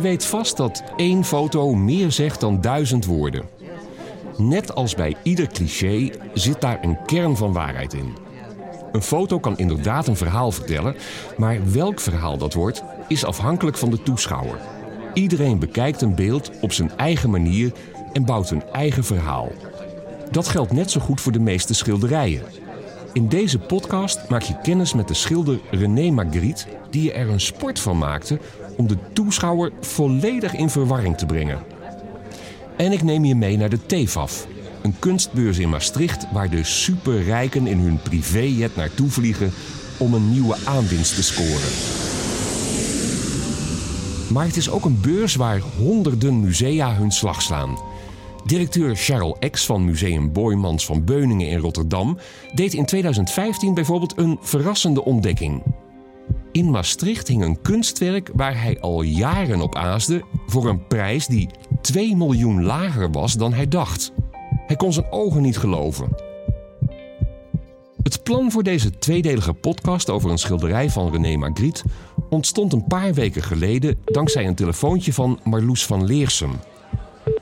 Je weet vast dat één foto meer zegt dan duizend woorden. Net als bij ieder cliché zit daar een kern van waarheid in. Een foto kan inderdaad een verhaal vertellen, maar welk verhaal dat wordt, is afhankelijk van de toeschouwer. Iedereen bekijkt een beeld op zijn eigen manier en bouwt een eigen verhaal. Dat geldt net zo goed voor de meeste schilderijen. In deze podcast maak je kennis met de schilder René Magritte, die er een sport van maakte om de toeschouwer volledig in verwarring te brengen. En ik neem je mee naar de TEFAF, een kunstbeurs in Maastricht waar de superrijken in hun privéjet naartoe vliegen om een nieuwe aanwinst te scoren. Maar het is ook een beurs waar honderden musea hun slag slaan. Directeur Charles X van Museum Boymans van Beuningen in Rotterdam deed in 2015 bijvoorbeeld een verrassende ontdekking. In Maastricht hing een kunstwerk waar hij al jaren op aasde voor een prijs die 2 miljoen lager was dan hij dacht. Hij kon zijn ogen niet geloven. Het plan voor deze tweedelige podcast over een schilderij van René Magritte ontstond een paar weken geleden dankzij een telefoontje van Marloes van Leersum.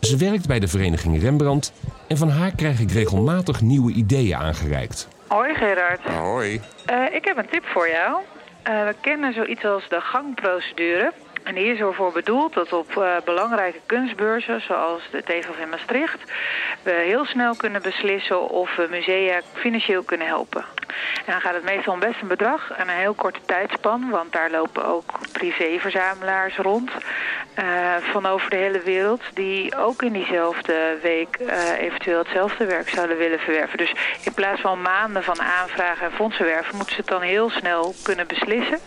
Ze werkt bij de vereniging Rembrandt en van haar krijg ik regelmatig nieuwe ideeën aangereikt. Hoi Gerard. Hoi. Uh, ik heb een tip voor jou. Uh, we kennen zoiets als de gangprocedure. En die is ervoor bedoeld dat op uh, belangrijke kunstbeurzen, zoals de TVF in Maastricht, we heel snel kunnen beslissen of we musea financieel kunnen helpen. En dan gaat het meestal om best een bedrag en een heel korte tijdspan, want daar lopen ook privéverzamelaars rond uh, van over de hele wereld, die ook in diezelfde week uh, eventueel hetzelfde werk zouden willen verwerven. Dus in plaats van maanden van aanvragen en fondsen werven, moeten ze het dan heel snel kunnen beslissen.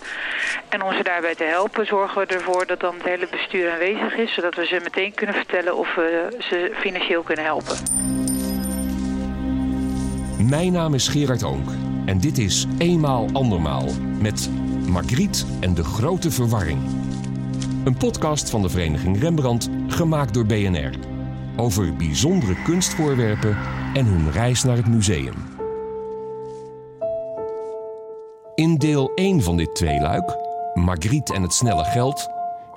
En om ze daarbij te helpen, zorgen we ervoor dat dan het hele bestuur aanwezig is, zodat we ze meteen kunnen vertellen of we ze financieel kunnen helpen. Mijn naam is Gerard Oonk en dit is Eenmaal Andermaal met Margriet en de Grote Verwarring. Een podcast van de Vereniging Rembrandt, gemaakt door BNR. Over bijzondere kunstvoorwerpen en hun reis naar het museum. In deel 1 van dit tweeluik, Margriet en het snelle geld,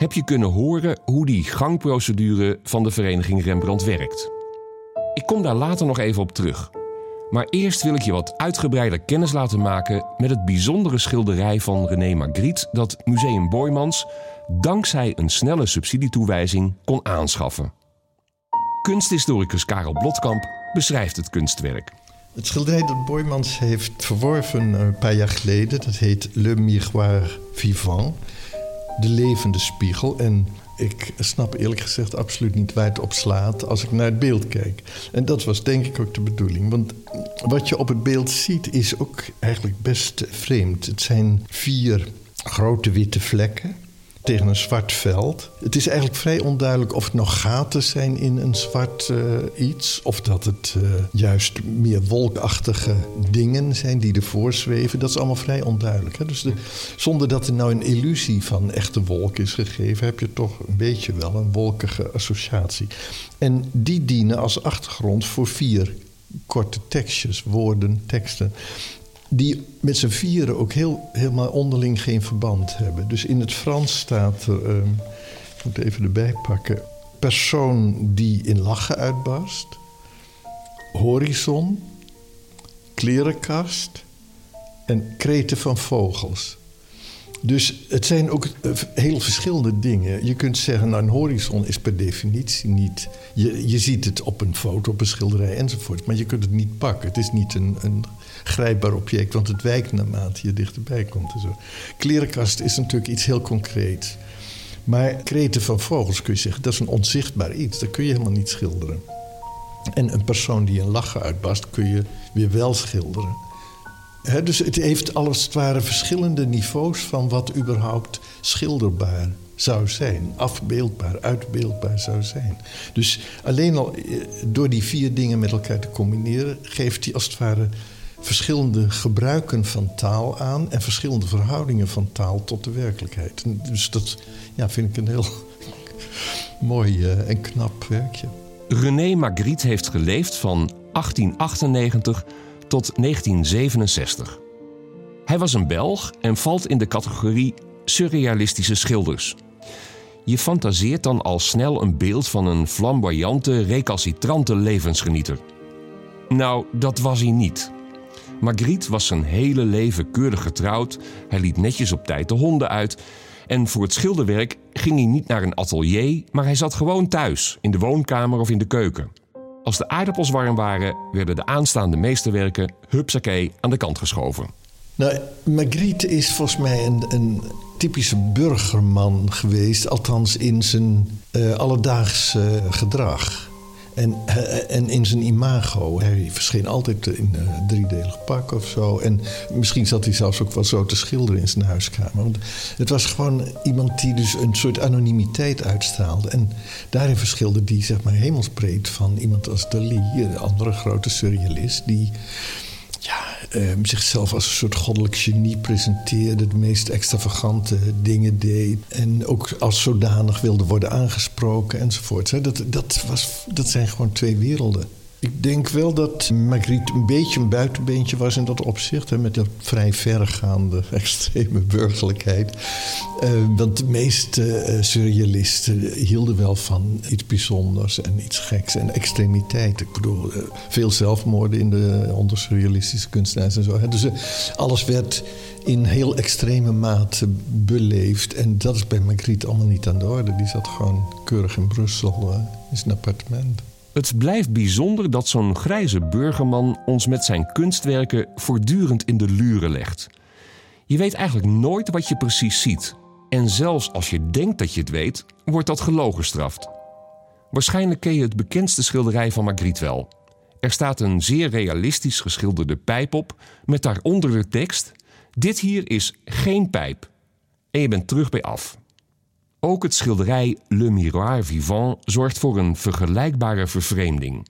heb je kunnen horen hoe die gangprocedure van de Vereniging Rembrandt werkt. Ik kom daar later nog even op terug. Maar eerst wil ik je wat uitgebreider kennis laten maken met het bijzondere schilderij van René Magritte dat Museum Boymans dankzij een snelle subsidietoewijzing kon aanschaffen. Kunsthistoricus Karel Blotkamp beschrijft het kunstwerk. Het schilderij dat Boymans heeft verworven een paar jaar geleden, dat heet Le Miroir Vivant, de levende spiegel. En ik snap eerlijk gezegd absoluut niet waar het op slaat als ik naar het beeld kijk. En dat was denk ik ook de bedoeling. Want wat je op het beeld ziet is ook eigenlijk best vreemd. Het zijn vier grote witte vlekken tegen een zwart veld. Het is eigenlijk vrij onduidelijk of het nog gaten zijn in een zwart uh, iets... of dat het uh, juist meer wolkachtige dingen zijn die ervoor zweven. Dat is allemaal vrij onduidelijk. Hè? Dus de, zonder dat er nou een illusie van echte wolk is gegeven... heb je toch een beetje wel een wolkige associatie. En die dienen als achtergrond voor vier korte tekstjes, woorden, teksten die met z'n vieren ook heel, helemaal onderling geen verband hebben. Dus in het Frans staat er, uh, ik moet even erbij pakken, persoon die in lachen uitbarst, horizon, klerenkast en kreten van vogels. Dus het zijn ook eh, heel verschillende dingen. Je kunt zeggen, nou, een horizon is per definitie niet... Je, je ziet het op een foto, op een schilderij enzovoort... maar je kunt het niet pakken. Het is niet een, een grijpbaar object, want het wijkt naarmate je dichterbij komt. En zo. Klerenkast is natuurlijk iets heel concreets. Maar kreten van vogels kun je zeggen, dat is een onzichtbaar iets. Dat kun je helemaal niet schilderen. En een persoon die een lachen uitbarst, kun je weer wel schilderen. dus het heeft als het ware verschillende niveaus van wat überhaupt schilderbaar zou zijn. Afbeeldbaar, uitbeeldbaar zou zijn. Dus alleen al eh, door die vier dingen met elkaar te combineren, geeft hij als het ware verschillende gebruiken van taal aan en verschillende verhoudingen van taal tot de werkelijkheid. Dus dat ja, vind ik een heel mooi uh, en knap werkje. René Magritte heeft geleefd van 1898 tot 1967. Hij was een Belg en valt in de categorie surrealistische schilders. Je fantaseert dan al snel een beeld van een flamboyante, recalcitrante levensgenieter. Nou, dat was hij niet. Margriet was zijn hele leven keurig getrouwd, hij liet netjes op tijd de honden uit en voor het schilderwerk ging hij niet naar een atelier, maar hij zat gewoon thuis, in de woonkamer of in de keuken. Als de aardappels warm waren, werden de aanstaande meesterwerken hupsakee aan de kant geschoven. Nou, Magritte is volgens mij een, een typische burgerman geweest, althans in zijn uh, alledaagse gedrag. En, uh, en in zijn imago. Hij verscheen altijd in een uh, driedelig pak of zo. En misschien zat hij zelfs ook wel zo te schilderen in zijn huiskamer. Want het was gewoon iemand die dus een soort anonimiteit uitstraalde. En daarin verschilde hij zeg maar hemelsbreed van iemand als Dali, een andere grote surrealist, die ja, uh, zichzelf als een soort goddelijk genie presenteerde, de meest extravagante dingen deed en ook als zodanig wilde worden aangesproken enzovoort. Dat, dat, was, dat zijn gewoon twee werelden. Ik denk wel dat Magritte een beetje een buitenbeentje was in dat opzicht. Hè, met dat vrij verregaande extreme burgerlijkheid. Uh, want de meeste uh, surrealisten hielden wel van iets bijzonders en iets geks en extremiteit. Ik bedoel, uh, veel zelfmoorden in de, onder surrealistische kunstenaars en zo. Hè. Dus alles werd in heel extreme mate beleefd. En dat is bij Magritte allemaal niet aan de orde. Die zat gewoon keurig in Brussel in zijn appartement. Het blijft bijzonder dat zo'n grijze burgerman ons met zijn kunstwerken voortdurend in de luren legt. Je weet eigenlijk nooit wat je precies ziet. En zelfs als je denkt dat je het weet, wordt dat gelogenstraft. Waarschijnlijk ken je het bekendste schilderij van Magritte wel. Er staat een zeer realistisch geschilderde pijp op, met daaronder de tekst: Dit hier is geen pijp. En je bent terug bij af. Ook het schilderij Le Miroir Vivant zorgt voor een vergelijkbare vervreemding.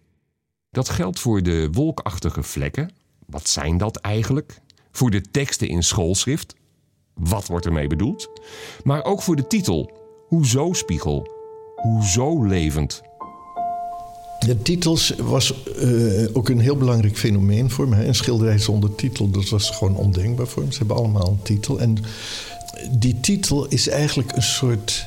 Dat geldt voor de wolkachtige vlekken. Wat zijn dat eigenlijk? Voor de teksten in schoolschrift. Wat wordt ermee bedoeld? Maar ook voor de titel. Hoezo spiegel? Hoezo levend? De titels was uh, ook een heel belangrijk fenomeen voor me. Een schilderij zonder titel, dat was gewoon ondenkbaar voor me. Ze hebben allemaal een titel. En die titel is eigenlijk een soort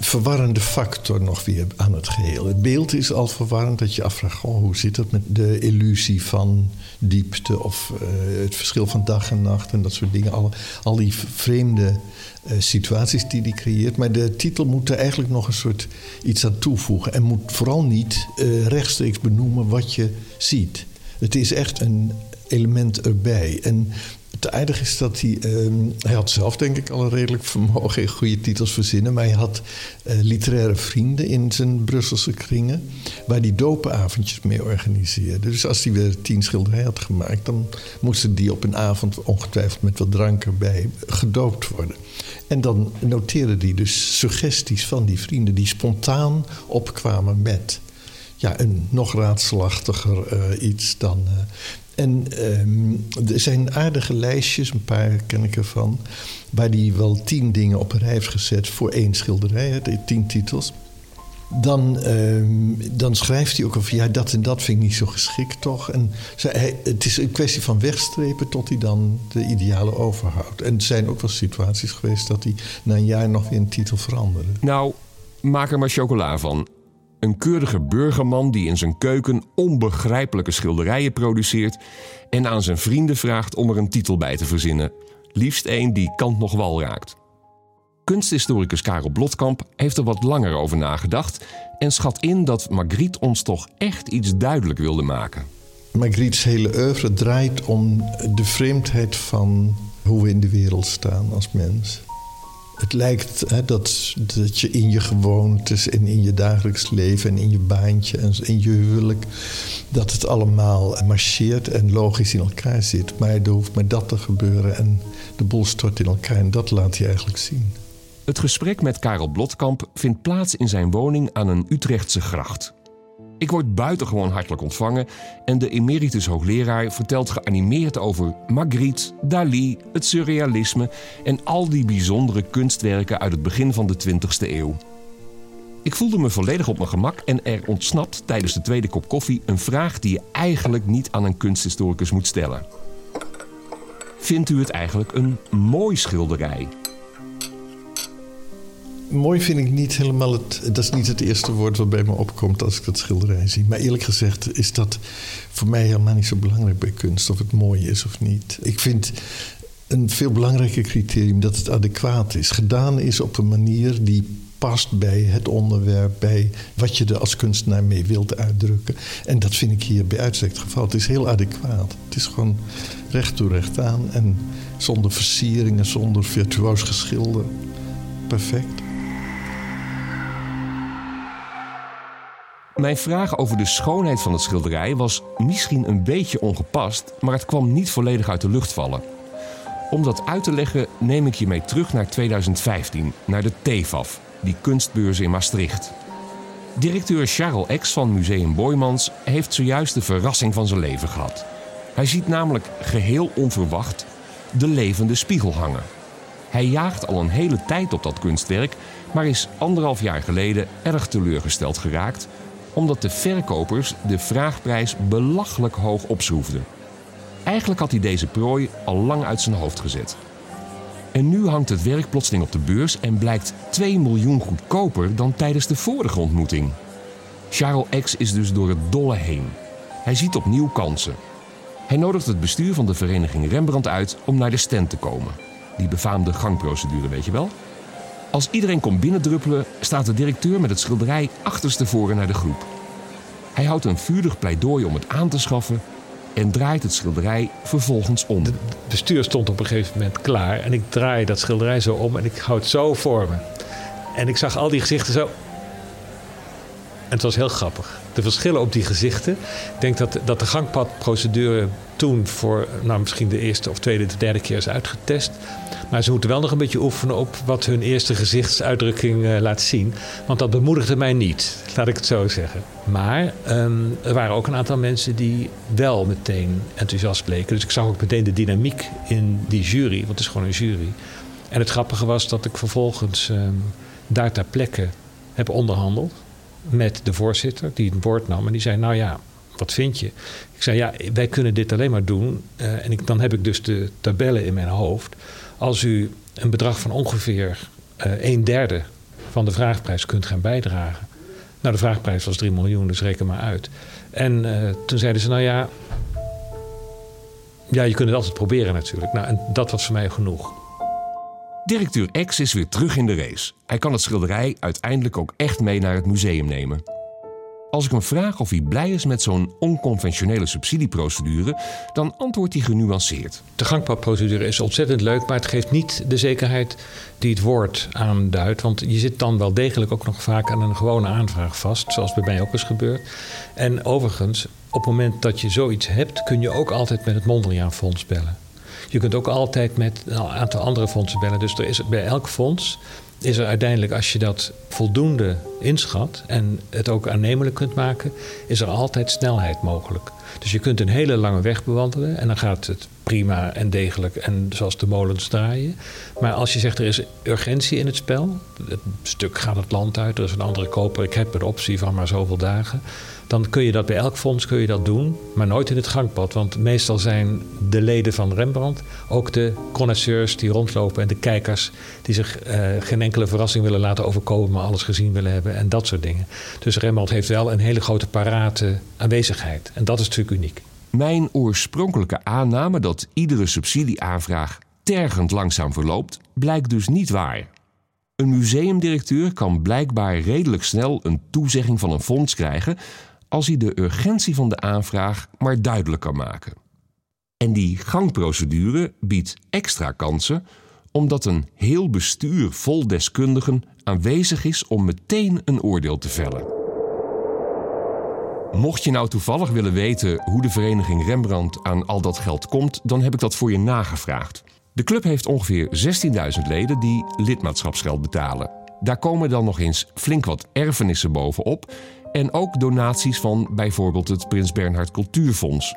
verwarrende factor nog weer aan het geheel. Het beeld is al verwarrend dat je afvraagt: hoe zit het met de illusie van diepte of uh, het verschil van dag en nacht en dat soort dingen. Al, al die vreemde uh, situaties die die creëert. Maar de titel moet er eigenlijk nog een soort iets aan toevoegen en moet vooral niet uh, rechtstreeks benoemen wat je ziet. Het is echt een element erbij. En het aardige is dat hij... Uh, hij had zelf denk ik al een redelijk vermogen in goede titels verzinnen... maar hij had uh, literaire vrienden in zijn Brusselse kringen... waar hij dopenavondjes mee organiseerde. Dus als hij weer tien schilderijen had gemaakt... dan moesten die op een avond ongetwijfeld met wat drank erbij gedoopt worden. En dan noteerde hij dus suggesties van die vrienden... die spontaan opkwamen met ja, een nog raadselachtiger uh, iets dan. Uh, en um, er zijn aardige lijstjes, een paar ken ik ervan, waar hij wel tien dingen op een rij heeft gezet voor één schilderij, de tien titels. Dan, um, dan schrijft hij ook over, ja, dat en dat vind ik niet zo geschikt toch. En hij, het is een kwestie van wegstrepen tot hij dan de ideale overhoudt. En er zijn ook wel situaties geweest dat hij na een jaar nog weer een titel veranderde. Nou, maak er maar chocola van. Een keurige burgerman die in zijn keuken onbegrijpelijke schilderijen produceert en aan zijn vrienden vraagt om er een titel bij te verzinnen. Liefst één die kant nog wal raakt. Kunsthistoricus Karel Blotkamp heeft er wat langer over nagedacht en schat in dat Magritte ons toch echt iets duidelijk wilde maken. Magritte's hele oeuvre draait om de vreemdheid van hoe we in de wereld staan als mens. Het lijkt hè, dat, dat je in je gewoontes en in je dagelijks leven en in je baantje en in je huwelijk, dat het allemaal marcheert en logisch in elkaar zit. Maar er hoeft maar dat te gebeuren en de boel stort in elkaar en dat laat hij eigenlijk zien. Het gesprek met Karel Blotkamp vindt plaats in zijn woning aan een Utrechtse gracht. Ik word buitengewoon hartelijk ontvangen en de emeritus hoogleraar vertelt geanimeerd over Magritte, Dali, het surrealisme en al die bijzondere kunstwerken uit het begin van de 20e eeuw. Ik voelde me volledig op mijn gemak en er ontsnapt tijdens de tweede kop koffie een vraag die je eigenlijk niet aan een kunsthistoricus moet stellen. Vindt u het eigenlijk een mooi schilderij? Mooi vind ik niet helemaal het. Dat is niet het eerste woord wat bij me opkomt als ik dat schilderij zie. Maar eerlijk gezegd is dat voor mij helemaal niet zo belangrijk bij kunst. Of het mooi is of niet. Ik vind een veel belangrijker criterium dat het adequaat is. Gedaan is op een manier die past bij het onderwerp, bij wat je er als kunstenaar mee wilt uitdrukken. En dat vind ik hier bij uitstek het geval. Het is heel adequaat. Het is gewoon recht toe recht aan en zonder versieringen, zonder virtuoos geschilder. Perfect. Mijn vraag over de schoonheid van het schilderij was misschien een beetje ongepast, maar het kwam niet volledig uit de lucht vallen. Om dat uit te leggen neem ik je mee terug naar 2015, naar de TEFAF, die kunstbeurs in Maastricht. Directeur Charles X van Museum Boymans heeft zojuist de verrassing van zijn leven gehad. Hij ziet namelijk geheel onverwacht de levende spiegel hangen. Hij jaagt al een hele tijd op dat kunstwerk, maar is anderhalf jaar geleden erg teleurgesteld geraakt omdat de verkopers de vraagprijs belachelijk hoog opschroefden. Eigenlijk had hij deze prooi al lang uit zijn hoofd gezet. En nu hangt het werk plotseling op de beurs en blijkt 2 miljoen goedkoper dan tijdens de vorige ontmoeting. Charles X is dus door het dolle heen. Hij ziet opnieuw kansen. Hij nodigt het bestuur van de vereniging Rembrandt uit om naar de stand te komen. Die befaamde gangprocedure, weet je wel? Als iedereen komt binnendruppelen, staat de directeur met het schilderij achterstevoren naar de groep. Hij houdt een vurig pleidooi om het aan te schaffen en draait het schilderij vervolgens om. Het bestuur stond op een gegeven moment klaar en ik draai dat schilderij zo om en ik houd het zo voor me. En ik zag al die gezichten zo. En het was heel grappig. De verschillen op die gezichten. Ik denk dat, dat de gangpadprocedure toen voor nou, misschien de eerste of tweede, de derde keer is uitgetest. Maar ze moeten wel nog een beetje oefenen op wat hun eerste gezichtsuitdrukking uh, laat zien. Want dat bemoedigde mij niet, laat ik het zo zeggen. Maar um, er waren ook een aantal mensen die wel meteen enthousiast bleken. Dus ik zag ook meteen de dynamiek in die jury, want het is gewoon een jury. En het grappige was dat ik vervolgens um, daar ter plekke heb onderhandeld met de voorzitter, die het woord nam. En die zei: Nou ja, wat vind je? Ik zei: Ja, wij kunnen dit alleen maar doen. Uh, en ik, dan heb ik dus de tabellen in mijn hoofd. Als u een bedrag van ongeveer uh, een derde van de vraagprijs kunt gaan bijdragen. Nou, de vraagprijs was 3 miljoen, dus reken maar uit. En uh, toen zeiden ze: Nou ja. Ja, je kunt het altijd proberen natuurlijk. Nou, en dat was voor mij genoeg. Directeur X is weer terug in de race. Hij kan het schilderij uiteindelijk ook echt mee naar het museum nemen. Als ik hem vraag of hij blij is met zo'n onconventionele subsidieprocedure, dan antwoordt hij genuanceerd. De gangpadprocedure is ontzettend leuk, maar het geeft niet de zekerheid die het woord aanduidt. Want je zit dan wel degelijk ook nog vaak aan een gewone aanvraag vast, zoals bij mij ook is gebeurd. En overigens, op het moment dat je zoiets hebt, kun je ook altijd met het Mondriaan Fonds bellen. Je kunt ook altijd met een aantal andere fondsen bellen. Dus er is bij elk fonds is er uiteindelijk, als je dat voldoende inschat en het ook aannemelijk kunt maken, is er altijd snelheid mogelijk. Dus je kunt een hele lange weg bewandelen en dan gaat het prima en degelijk en zoals de molens draaien. Maar als je zegt er is urgentie in het spel, het stuk gaat het land uit, er is een andere koper, ik heb een optie van maar zoveel dagen dan kun je dat bij elk fonds kun je dat doen, maar nooit in het gangpad. Want meestal zijn de leden van Rembrandt ook de connoisseurs die rondlopen en de kijkers die zich uh, geen enkele verrassing willen laten overkomen, maar alles gezien willen hebben en dat soort dingen. Dus Rembrandt heeft wel een hele grote parate aanwezigheid en dat is natuurlijk uniek. Mijn oorspronkelijke aanname dat iedere subsidieaanvraag tergend langzaam verloopt, blijkt dus niet waar. Een museumdirecteur kan blijkbaar redelijk snel een toezegging van een fonds krijgen als hij de urgentie van de aanvraag maar duidelijk kan maken. En die gangprocedure biedt extra kansen omdat een heel bestuur vol deskundigen aanwezig is om meteen een oordeel te vellen. Mocht je nou toevallig willen weten hoe de vereniging Rembrandt aan al dat geld komt, dan heb ik dat voor je nagevraagd. De club heeft ongeveer 16.000 leden die lidmaatschapsgeld betalen. Daar komen dan nog eens flink wat erfenissen bovenop en ook donaties van bijvoorbeeld het Prins Bernhard Cultuurfonds.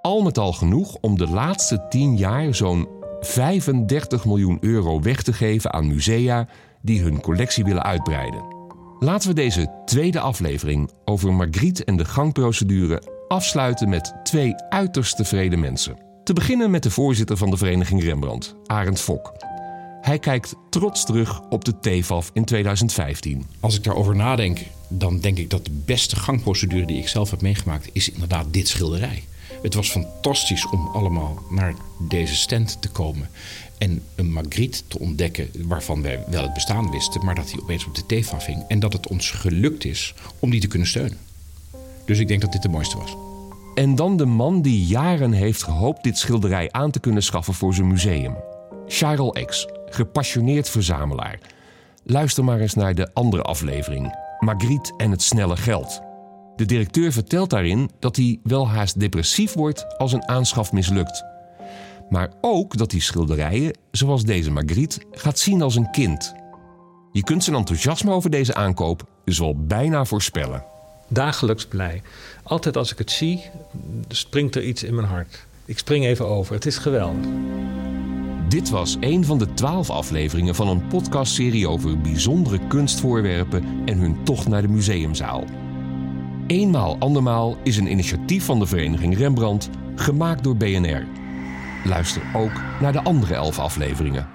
Al met al genoeg om de laatste 10 jaar zo'n 35 miljoen euro weg te geven aan musea die hun collectie willen uitbreiden. Laten we deze tweede aflevering over Margriet en de gangprocedure afsluiten met twee uiterst tevreden mensen. Te beginnen met de voorzitter van de vereniging Rembrandt, Arend Fok. Hij kijkt trots terug op de TFAF in 2015. Als ik daarover nadenk, dan denk ik dat de beste gangprocedure die ik zelf heb meegemaakt, is inderdaad dit schilderij. Het was fantastisch om allemaal naar deze stand te komen en een Magritte te ontdekken waarvan wij wel het bestaan wisten, maar dat hij opeens op de TFAF hing en dat het ons gelukt is om die te kunnen steunen. Dus ik denk dat dit de mooiste was. En dan de man die jaren heeft gehoopt dit schilderij aan te kunnen schaffen voor zijn museum. Charles X, gepassioneerd verzamelaar. Luister maar eens naar de andere aflevering, Magritte en het snelle geld. De directeur vertelt daarin dat hij wel haast depressief wordt als een aanschaf mislukt. Maar ook dat hij schilderijen, zoals deze Magritte, gaat zien als een kind. Je kunt zijn enthousiasme over deze aankoop dus wel bijna voorspellen. Dagelijks blij. Altijd als ik het zie, springt er iets in mijn hart. Ik spring even over. Het is geweldig. Dit was een van de twaalf afleveringen van een podcastserie over bijzondere kunstvoorwerpen en hun tocht naar de museumzaal. Eenmaal andermaal is een initiatief van de Vereniging Rembrandt, gemaakt door BNR. Luister ook naar de andere elf afleveringen.